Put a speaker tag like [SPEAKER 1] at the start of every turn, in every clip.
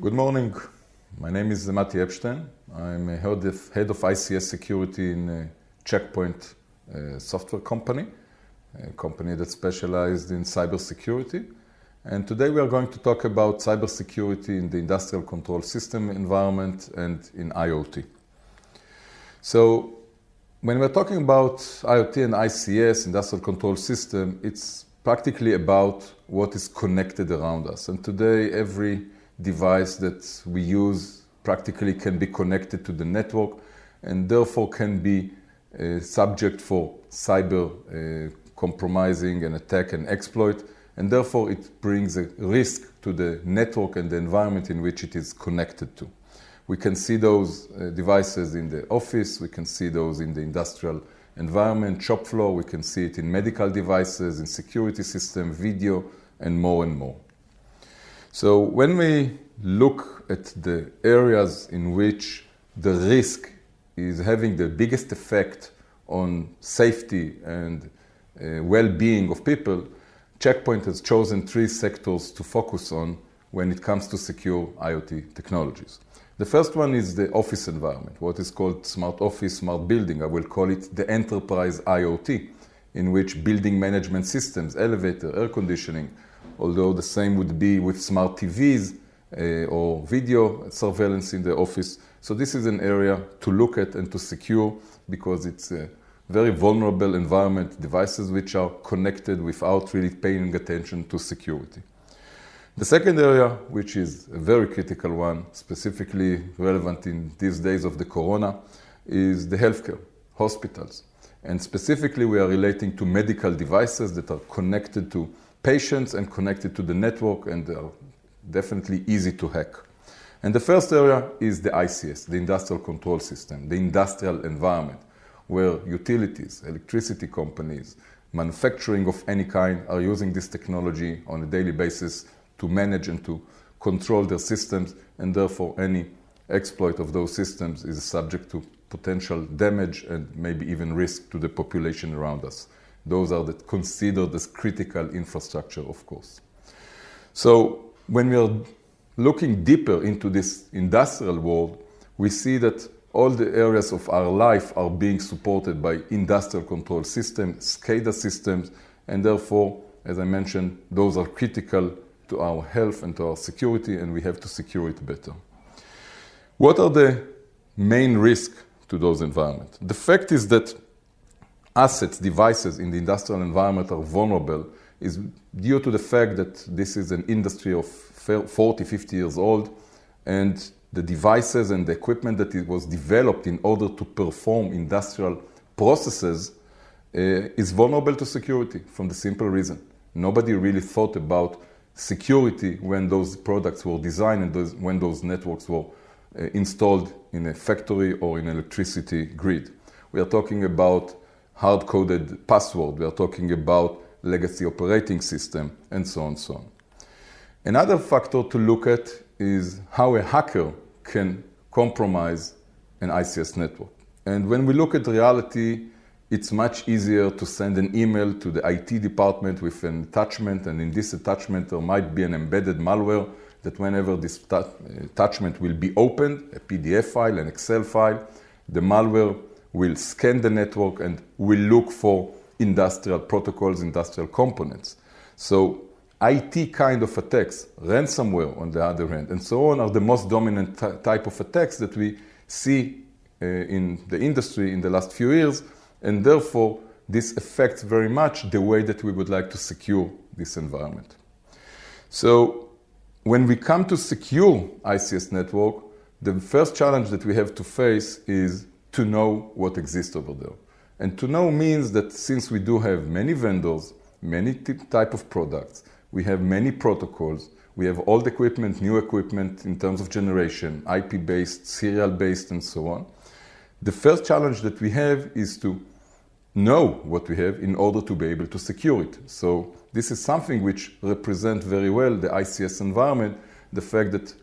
[SPEAKER 1] Good morning. My name is Mati Epstein. I'm a head of, head of ICS security in a Check Point uh, software company, a company that specialized in cybersecurity. And today we are going to talk about cybersecurity in the industrial control system environment and in IoT. So when we're talking about IoT and ICS, industrial control system, it's practically about what is connected around us. And today every device that we use practically can be connected to the network and therefore can be uh, subject for cyber uh, compromising and attack and exploit and therefore it brings a risk to the network and the environment in which it is connected to. We can see those uh, devices in the office, we can see those in the industrial environment, shop floor, we can see it in medical devices, in security system, video, and more and more. So when we look at the areas in which the risk is having the biggest effect on safety and uh, well-being of people, Check Point has chosen three sectors to focus on when it comes to secure IoT technologies. The first one is the office environment, what is called smart office, smart building. I will call it the enterprise IoT, in which building management systems, elevator, air conditioning, although the same would be with smart TVs uh, or video surveillance in the office. So this is an area to look at and to secure because it's a very vulnerable environment, devices which are connected without really paying attention to security. The second area, which is a very critical one, specifically relevant in these days of the corona, is the healthcare, hospitals. And specifically, we are relating to medical devices that are connected to patients and connected to the network and are definitely easy to hack. And the first area is the ICS, the industrial control system, the industrial environment, where utilities, electricity companies, manufacturing of any kind are using this technology on a daily basis to manage and to control their systems, and therefore any exploit of those systems is subject to potential damage and maybe even risk to the population around us. Those are the, considered as critical infrastructure, of course. So when we are looking deeper into this industrial world, we see that all the areas of our life are being supported by industrial control systems, SCADA systems, and therefore, as I mentioned, those are critical to our health and to our security, and we have to secure it better. What are the main risks to those environments? The fact is that assets, devices in the industrial environment are vulnerable is due to the fact that this is an industry of 40, 50 years old, and the devices and the equipment that it was developed in order to perform industrial processes uh, is vulnerable to security from the simple reason. Nobody really thought about security when those products were designed and those, when those networks were uh, installed in a factory or in electricity grid. We are talking about hard-coded password. We are talking about legacy operating system, and so on and so on. Another factor to look at is how a hacker can compromise an ICS network. And when we look at reality, it's much easier to send an email to the IT department with an attachment, and in this attachment there might be an embedded malware that whenever this attachment will be opened, a PDF file, an Excel file, the malware will scan the network and will look for industrial protocols, industrial components. So IT kind of attacks, ransomware on the other hand, and so on are the most dominant t- type of attacks that we see uh, in the industry in the last few years, and therefore this affects very much the way that we would like to secure this environment. So when we come to secure ICS network, the first challenge that we have to face is to know what exists over there. And to know means that since we do have many vendors, many type of products, we have many protocols, we have old equipment, new equipment in terms of generation, IP-based, serial-based, and so on. The first challenge that we have is to know what we have in order to be able to secure it. So this is something which represents very well the ICS environment, the fact that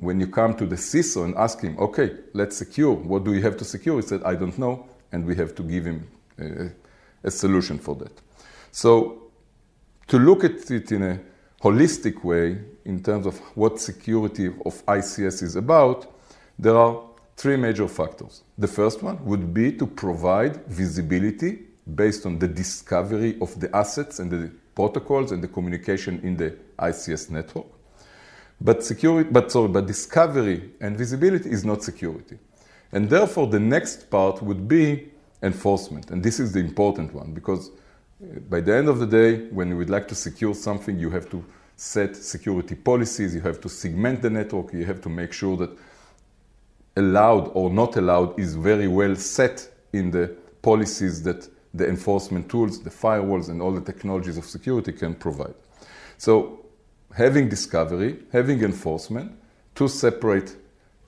[SPEAKER 1] when you come to the CISO and ask him, okay, let's secure, what do you have to secure? He said, I don't know, and we have to give him a, a solution for that. So to look at it in a holistic way, in terms of what security of ICS is about, there are three major factors. The first one would be to provide visibility based on the discovery of the assets and the protocols and the communication in the ICS network. But security, but sorry, but discovery and visibility is not security. And therefore, the next part would be enforcement. And this is the important one because uh, by the end of the day, when you would like to secure something, you have to set security policies, you have to segment the network, you have to make sure that allowed or not allowed is very well set in the policies that the enforcement tools, the firewalls, and all the technologies of security can provide. So, having discovery, having enforcement, two separate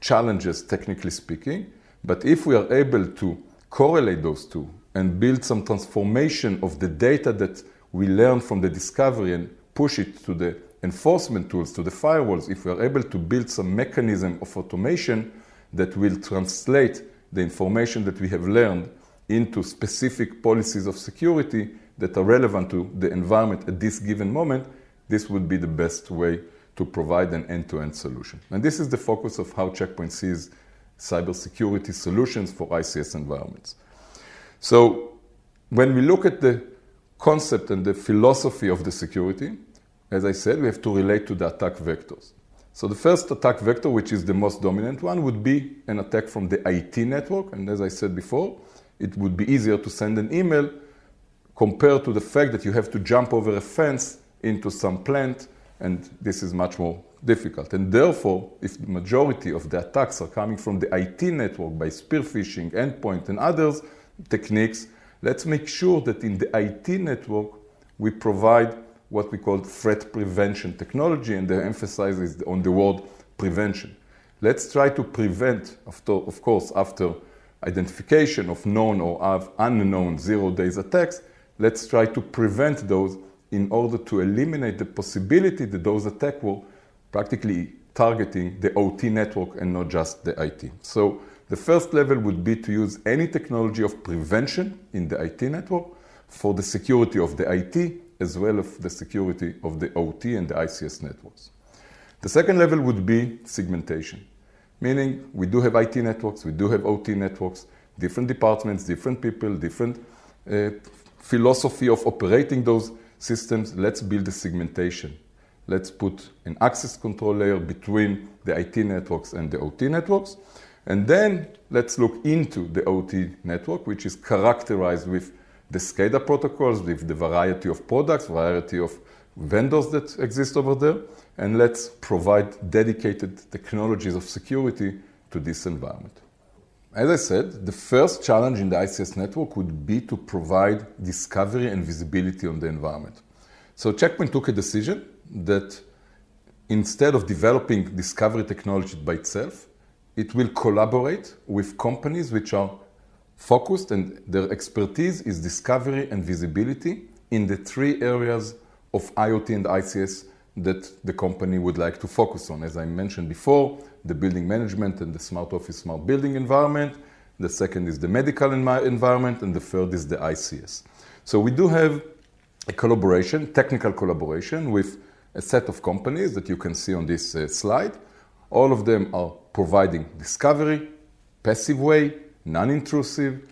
[SPEAKER 1] challenges, technically speaking. But if we are able to correlate those two and build some transformation of the data that we learn from the discovery and push it to the enforcement tools, to the firewalls, if we are able to build some mechanism of automation that will translate the information that we have learned into specific policies of security that are relevant to the environment at this given moment, this would be the best way to provide an end-to-end solution. And this is the focus of how Check Point sees cybersecurity solutions for ICS environments. So when we look at the concept and the philosophy of the security, as I said, we have to relate to the attack vectors. So the first attack vector, which is the most dominant one, would be an attack from the IT network. And as I said before, it would be easier to send an email compared to the fact that you have to jump over a fence into some plant, and this is much more difficult. And therefore, if the majority of the attacks are coming from the IT network by spear phishing, endpoint, and others techniques, let's make sure that in the IT network we provide what we call threat prevention technology, and the emphasis is on the word prevention. Let's try to prevent, of course, after identification of known or unknown zero days attacks, let's try to prevent those in order to eliminate the possibility that those attacks were practically targeting the OT network and not just the IT. So the first level would be to use any technology of prevention in the IT network for the security of the IT as well as the security of the OT and the ICS networks. The second level would be segmentation, meaning we do have IT networks, we do have OT networks, different departments, different people, different uh, philosophy of operating those systems. Let's build a segmentation. Let's put an access control layer between the IT networks and the OT networks. And then let's look into the OT network, which is characterized with the SCADA protocols with the variety of products, variety of vendors that exist over there, and let's provide dedicated technologies of security to this environment. As I said, the first challenge in the ICS network would be to provide discovery and visibility on the environment. So Check Point took a decision that instead of developing discovery technology by itself, it will collaborate with companies which are focused and their expertise is discovery and visibility in the three areas of IoT and ICS that the company would like to focus on. As I mentioned before, the building management and the smart office, smart building environment. The second is the medical environment, and the third is the ICS. So we do have a collaboration, technical collaboration with a set of companies that you can see on this uh, slide. All of them are providing discovery, passive way, non-intrusive,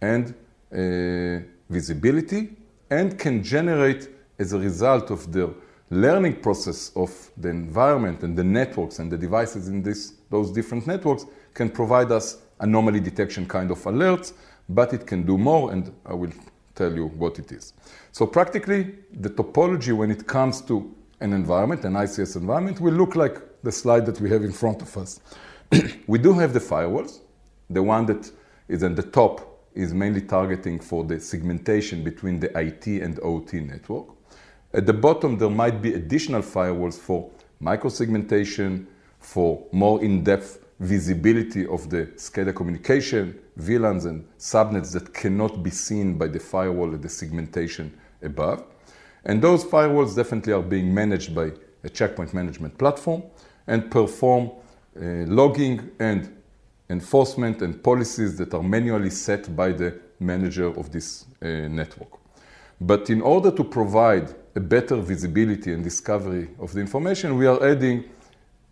[SPEAKER 1] and uh, visibility, and can generate, as a result of the learning process of the environment and the networks and the devices in this, those different networks, can provide us anomaly detection kind of alerts, but it can do more, and I will tell you what it is. So practically, the topology when it comes to an environment, an ICS environment, will look like the slide that we have in front of us. we do have the firewalls, the one that is at the top is mainly targeting for the segmentation between the IT and OT network. At the bottom, there might be additional firewalls for micro-segmentation, for more in-depth visibility of the SCADA communication, VLANs and subnets that cannot be seen by the firewall at the segmentation above. And those firewalls definitely are being managed by a Check Point management platform and perform uh, logging and enforcement and policies that are manually set by the manager of this uh, network. But in order to provide a better visibility and discovery of the information, we are adding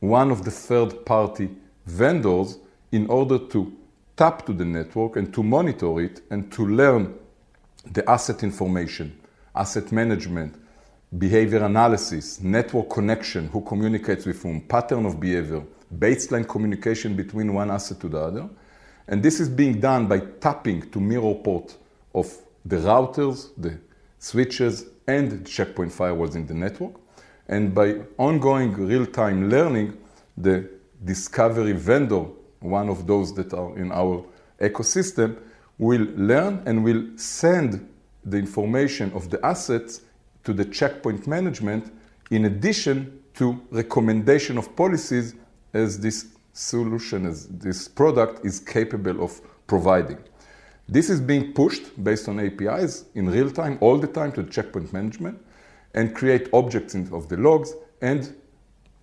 [SPEAKER 1] one of the third party vendors in order to tap to the network and to monitor it and to learn the asset information, asset management, behavior analysis, network connection, who communicates with whom, pattern of behavior, baseline communication between one asset to the other. And this is being done by tapping to mirror port of the routers, the switches, and Check Point firewalls in the network. And by ongoing real-time learning, the discovery vendor, one of those that are in our ecosystem, will learn and will send the information of the assets to the Check Point management in addition to recommendation of policies as this solution, as this product is capable of providing. This is being pushed based on APIs in real time, all the time to the Check Point management and create objects of the logs and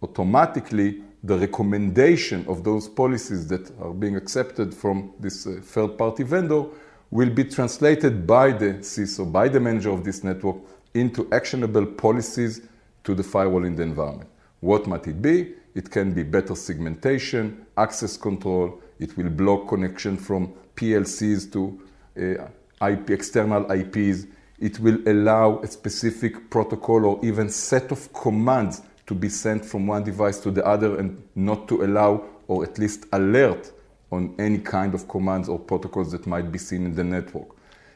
[SPEAKER 1] automatically the recommendation of those policies that are being accepted from this uh, third party vendor will be translated by the CISO, by the manager of this network, into actionable policies to the firewall in the environment. What might it be? It can be better segmentation, access control. It will block connection from PLCs to uh, IP, external IPs. It will allow a specific protocol or even set of commands to be sent from one device to the other and not to allow or at least alert on any kind of commands or protocols that might be seen in the network.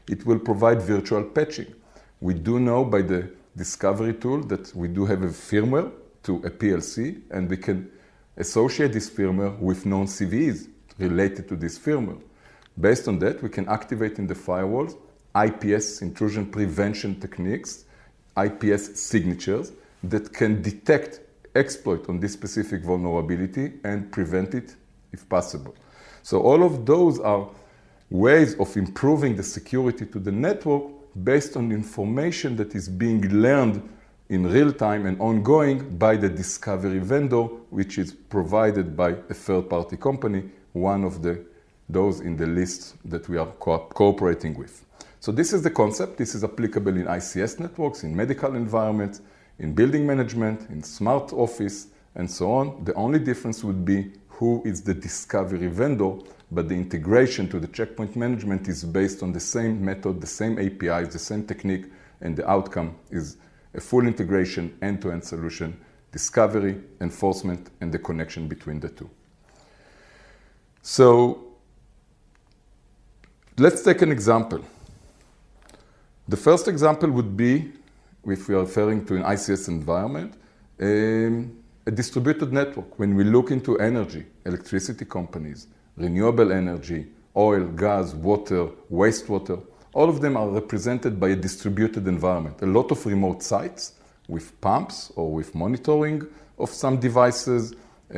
[SPEAKER 1] It will provide virtual patching. We do know by the discovery tool that we do have a firmware to a PLC and we can associate this firmware with known CVEs related to this firmware. Based on that, we can activate in the firewalls IPS intrusion prevention techniques, IPS signatures that can detect exploit on this specific vulnerability and prevent it if possible. So all of those are ways of improving the security to the network based on information that is being learned in real time and ongoing by the discovery vendor, which is provided by a third party company, one of the those in the list that we are co- cooperating with. So this is the concept. This is applicable in ICS networks, in medical environments, in building management, in smart office, and so on. The only difference would be who is the discovery vendor, but the integration to the Check Point management is based on the same method, the same APIs, the same technique, and the outcome is a full integration, end-to-end solution, discovery, enforcement, and the connection between the two. So let's take an example. The first example would be, if we are referring to an ICS environment, um, a distributed network. When we look into energy, electricity companies, renewable energy, oil, gas, water, wastewater, all of them are represented by a distributed environment. A lot of remote sites with pumps or with monitoring of some devices. Uh,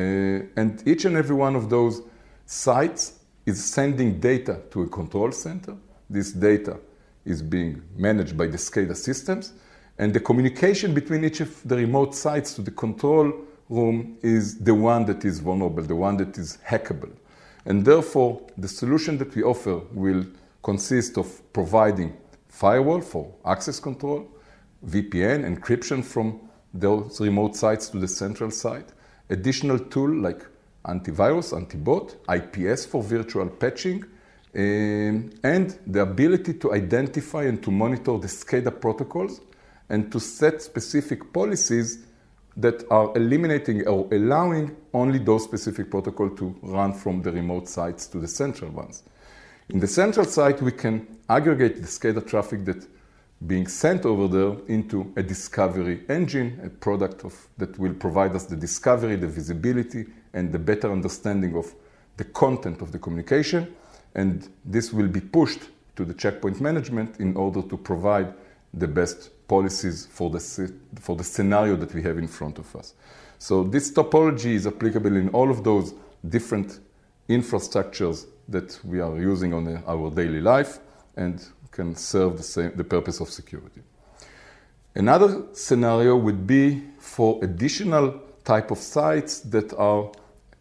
[SPEAKER 1] and each and every one of those sites is sending data to a control center. This data is being managed by the SCADA systems. And the communication between each of the remote sites to the control room is the one that is vulnerable, the one that is hackable. And therefore, the solution that we offer will consist of providing firewall for access control, VPN, encryption from those remote sites to the central site, additional tool like antivirus, antibot, IPS for virtual patching, um, and the ability to identify and to monitor the SCADA protocols and to set specific policies that are eliminating or allowing only those specific protocol to run from the remote sites to the central ones. In the central site, we can aggregate the SCADA traffic that being sent over there into a discovery engine, a product of, that will provide us the discovery, the visibility, and the better understanding of the content of the communication. And this will be pushed to the Check Point management in order to provide the best policies for the, for the scenario that we have in front of us. So this topology is applicable in all of those different infrastructures that we are using on our daily life and can serve the, same, the purpose of security. Another scenario would be for additional type of sites that are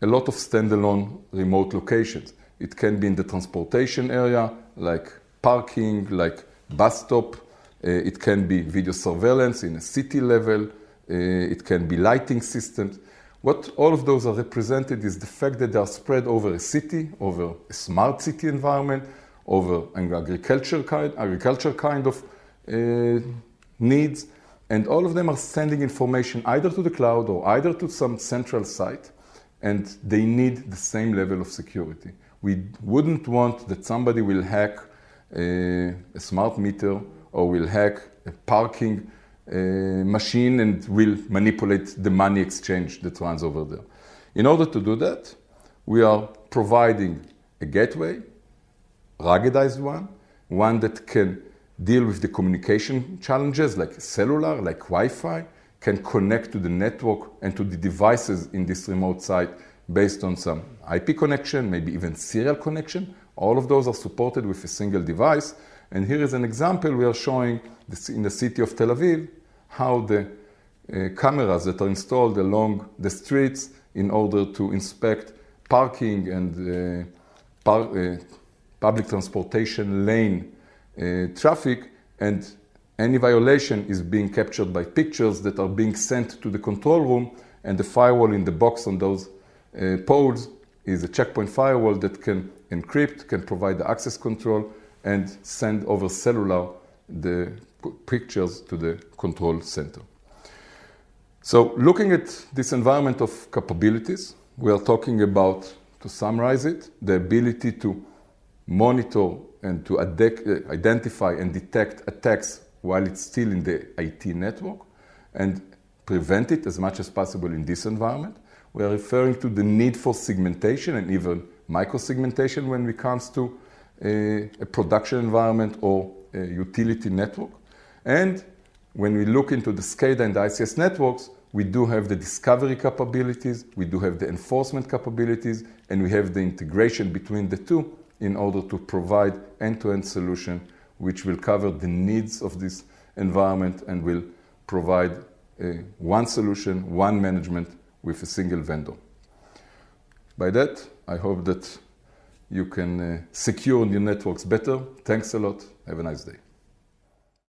[SPEAKER 1] a lot of standalone remote locations. It can be in the transportation area, like parking, like bus stop, Uh, it can be video surveillance in a city level. Uh, it can be lighting systems. What all of those are represented is the fact that they are spread over a city, over a smart city environment, over an agriculture kind, agriculture kind of uh, needs, and all of them are sending information either to the cloud or either to some central site, and they need the same level of security. We wouldn't want that somebody will hack a, a smart meter or will hack a parking uh, machine and will manipulate the money exchange that runs over there. In order to do that, we are providing a gateway, ruggedized one, one that can deal with the communication challenges like cellular, like Wi-Fi, can connect to the network and to the devices in this remote site based on some IP connection, maybe even serial connection. All of those are supported with a single device. And here is an example we are showing in the city of Tel Aviv how the uh, cameras that are installed along the streets in order to inspect parking and uh, par uh, public transportation lane uh, traffic and any violation is being captured by pictures that are being sent to the control room and the firewall in the box on those uh, poles is a Check Point firewall that can encrypt, can provide the access control and send over cellular the pictures to the control center. So looking at this environment of capabilities, we are talking about, to summarize it, the ability to monitor and to uh, identify and detect attacks while it's still in the IT network and prevent it as much as possible in this environment. We are referring to the need for segmentation and even micro-segmentation when it comes to a, uh, a production environment or a utility network. And when we look into the SCADA and the ICS networks, we do have the discovery capabilities, we do have the enforcement capabilities, and we have the integration between the two in order to provide end-to-end solution which will cover the needs of this environment and will provide a, one solution, one management with a single vendor. By that, I hope that you can uh, secure your networks better. Thanks a lot. Have a nice day.